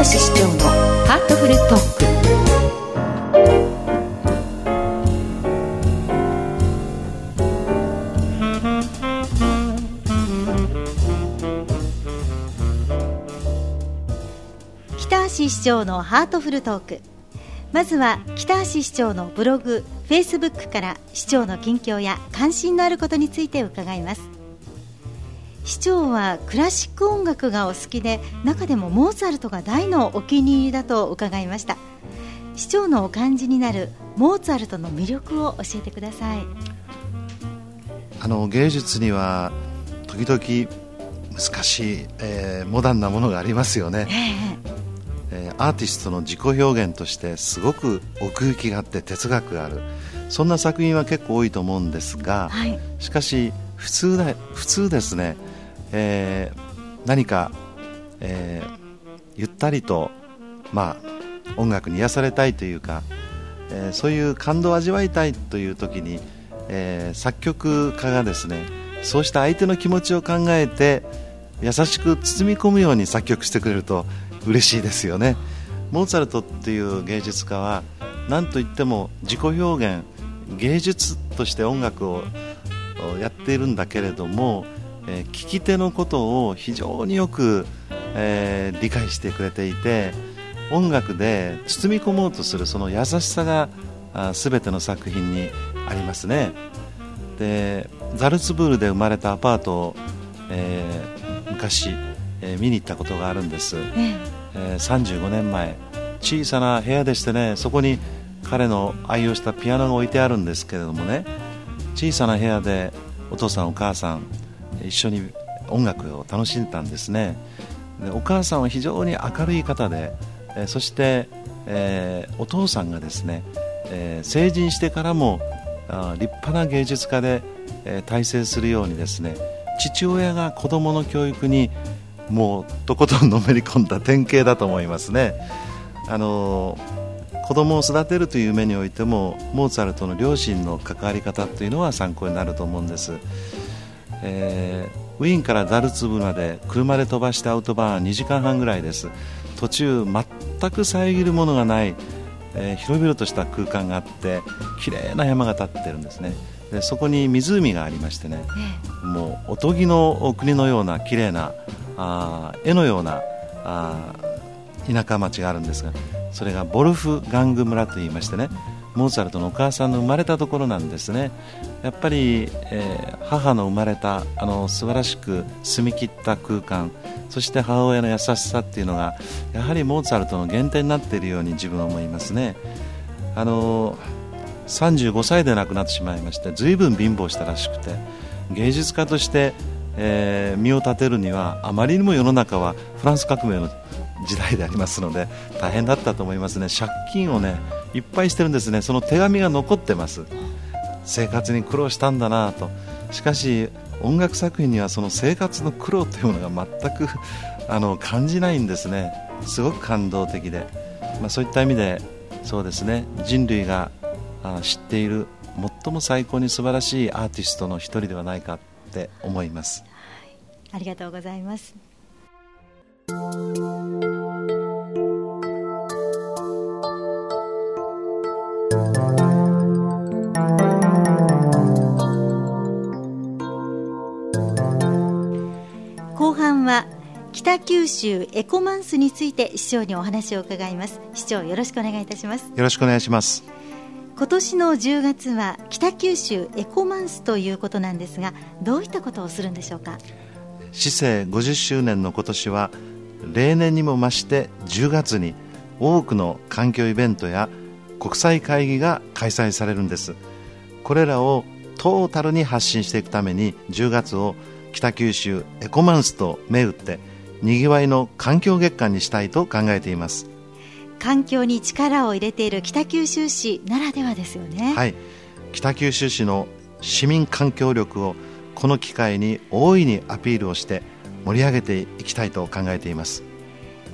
橋市長のハートフルトーク。北橋市長のハートフルトーク。まずは北橋市長のブログ、フェイスブックから市長の近況や関心のあることについて伺います。市長はクラシック音楽がお好きで中でもモーツァルトが大のお気に入りだと伺いました。市長のお感じになるモーツァルトの魅力を教えてください。あの芸術には時々難しい、えーモダンなものがありますよね、えーアーティストの自己表現としてすごく奥行きがあって哲学がある。そんな作品は結構多いと思うんですが、はい。しかし普通だ普通ですね、えー何か、えーゆったりと、まあ、音楽に癒されたいというか、えーそういう感動を味わいたいという時に、え作曲家がですねそうした相手の気持ちを考えて優しく包み込むように作曲してくれると嬉しいですよね。モーツァルトっていう芸術家は何といっても自己表現芸術として音楽をやっているんだけれども、えー聞き手のことを非常によく、えー理解してくれていて音楽で包み込もうとするその優しさがあ全ての作品にありますね。でザルツブールで生まれたアパートを、えー昔、えー見に行ったことがあるんです、ええ。ー35年前。小さな部屋でしてねそこに彼の愛用したピアノが置いてあるんですけれどもね小さな部屋でお父さんお母さん一緒に音楽を楽しんでたんですねでお母さんは非常に明るい方で、そして、えーお父さんがですね、えー成人してからもあ立派な芸術家で、えー大成するようにですね父親が子供の教育にもうとことんのめり込んだ典型だと思いますね。あの子供を育てるという面においてもモーツァルトの両親の関わり方というのは参考になると思うんです、えーウィーンからザルツブまで車で飛ばしてアウトバーン2時間半ぐらいです。途中全く遮るものがない、えー広々とした空間があって綺麗な山が立ってるんですね。でそこに湖がありましてねもうおとぎの国のような綺麗なあー絵のようなあー田舎町があるんですがそれがボルフガング村といいましてねモーツァルトのお母さんの生まれたところなんですね。やっぱり、えー母の生まれたあの素晴らしく澄み切った空間そして母親の優しさっていうのがやはりモーツァルトの原点になっているように自分は思いますね。あの35歳で亡くなってしまいまして随分貧乏したらしくて芸術家として、えー身を立てるにはあまりにも世の中はフランス革命の時代でありますので大変だったと思いますね。借金をねいっぱいしてるんですね。その手紙が残ってます。生活に苦労したんだなと。しかし音楽作品にはその生活の苦労というものが全く あの感じないんですね。すごく感動的で、まあ、そういった意味でそうですね。人類があ知っている最も最高に素晴らしいアーティストの一人ではないかって思います。ありがとうございます。後半は北九州エコマンスについて市長にお話を伺います。市長よろしくお願いいたします。よろしくお願いします。今年の10月は北九州エコマンスということなんですがどういったことをするんでしょうか？市政50周年の今年は例年にも増して10月に多くの環境イベントや国際会議が開催されるんです。これらをトータルに発信していくために10月を北九州エコマンスと銘打ってにぎわいの環境月間にしたいと考えています。環境に力を入れている北九州市ならではですよね、はい。北九州市の市民環境力をこの機会に大いにアピールをして盛り上げていきたいと考えています。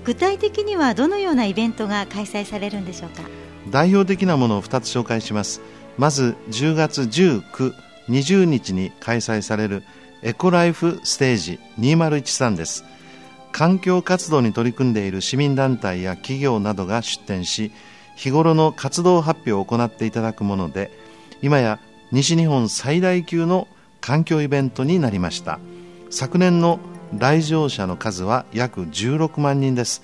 具体的にはどのようなイベントが開催されるんでしょうか？代表的なものを2つ紹介します。まず10月19、20日に開催されるエコライフステージ2013です。環境活動に取り組んでいる市民団体や企業などが出展し日頃の活動発表を行っていただくもので今や西日本最大級の環境イベントになりました。昨年の来場者の数は約16万人です。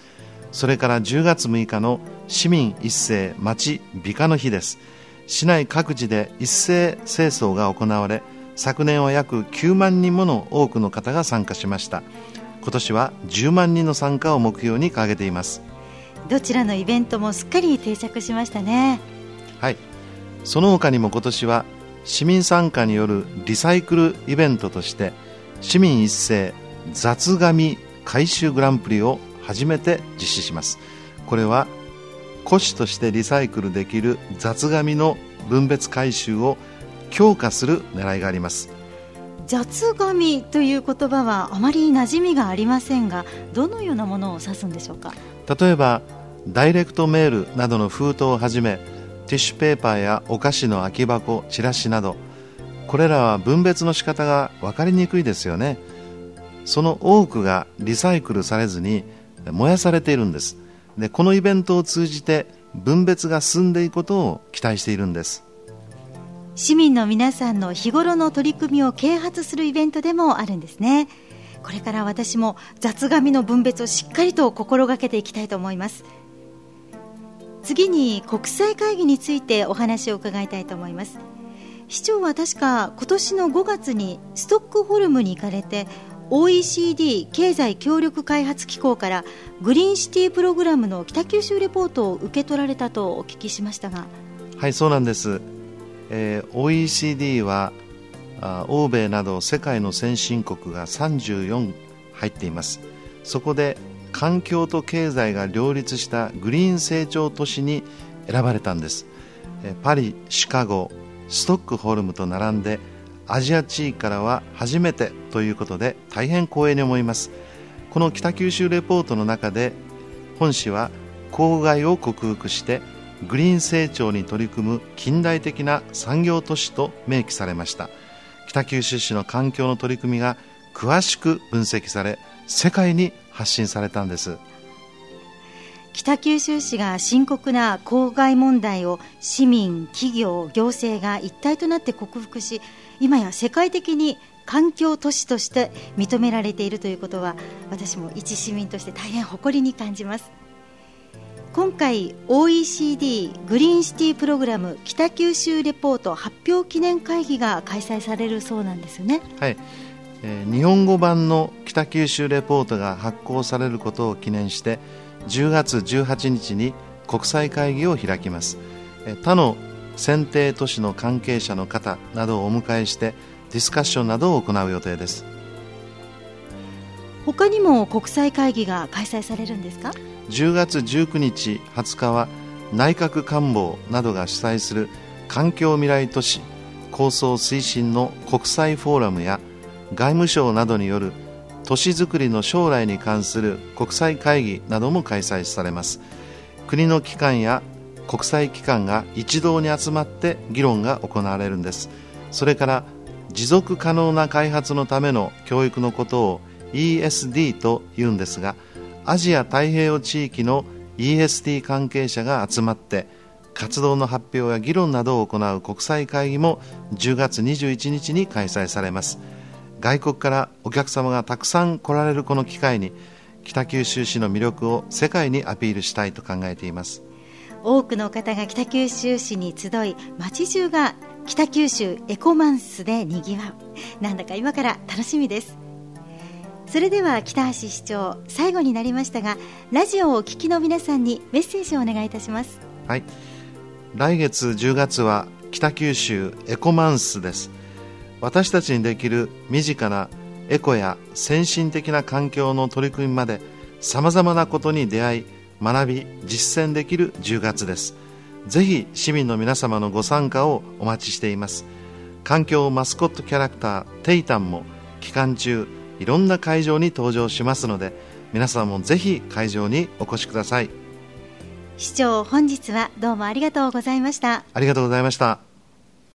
それから10月6日の市民一斉町美化の日です。市内各地で一斉清掃が行われ昨年は約9万人もの多くの方が参加しました。今年は10万人の参加を目標に掲げています。どちらのイベントもすっかり定着しましたね。はい。その他にも今年は市民参加によるリサイクルイベントとして市民一斉雑紙回収グランプリを初めて実施します。これは古紙としてリサイクルできる雑紙の分別回収を強化する狙いがあります。雑紙という言葉はあまり馴染みがありませんがどのようなものを指すんでしょうか？例えばダイレクトメールなどの封筒をはじめティッシュペーパーやお菓子の空き箱チラシなどこれらは分別の仕方が分かりにくいですよねその多くがリサイクルされずに燃やされているんです。でこのイベントを通じて分別が進んでいくことを期待しているんです。市民の皆さんの日頃の取り組みを啓発するイベントでもあるんですね。これから私も雑紙の分別をしっかりと心がけていきたいと思います。次に国際会議についてお話を伺いたいと思います。市長は確か今年の5月にストックホルムに行かれて OECD 経済協力開発機構からグリーンシティプログラムの北九州レポートを受け取られたとお聞きしましたが。はいそうなんです、えー、OECD はあ欧米など世界の先進国が34入っています。そこで環境と経済が両立したグリーン成長都市に選ばれたんです。パリ、シカゴ、ストックホルムと並んでアジア地域からは初めてということで大変光栄に思います。この北九州レポートの中で本市は公害を克服してグリーン成長に取り組む近代的な産業都市と明記されました。北九州市の環境の取り組みが詳しく分析され世界に発信されたんです。北九州市が深刻な公害問題を市民、企業、行政が一体となって克服し今や世界的に環境都市として認められているということは私も一市民として大変誇りに感じます。今回 OECD グリーンシティプログラム北九州レポート発表記念会議が開催されるそうなんですよね。はい。えー、日本語版の北九州レポートが発行されることを記念して10月18日に国際会議を開きます、えー、他の選定都市の関係者の方などをお迎えしてディスカッションなどを行う予定です。他にも国際会議が開催されるんですか？10月19日20日は内閣官房などが主催する環境未来都市構想推進の国際フォーラムや外務省などによる都市づくりの将来に関する国際会議なども開催されます国の機関や国際機関が一堂に集まって議論が行われるんです。それから持続可能な開発のための教育のことを ESD と言うんですがアジア太平洋地域の ESD 関係者が集まって活動の発表や議論などを行う国際会議も10月21日に開催されます。外国からお客様がたくさん来られるこの機会に北九州市の魅力を世界にアピールしたいと考えています。多くの方が北九州市に集い街中が北九州エコマンスでにぎわう。なんだか今から楽しみです。それでは北橋市長最後になりましたがラジオをお聞きの皆さんにメッセージをお願いいたします。はい。来月10月は北九州エコマンスです。私たちにできる身近なエコや先進的な環境の取り組みまでさまざまなことに出会い学び実践できる10月です。ぜひ市民の皆様のご参加をお待ちしています。環境マスコットキャラクターテイタンも期間中いろんな会場に登場しますので皆さんもぜひ会場にお越しください。市長本日はどうもありがとうございました。ありがとうございました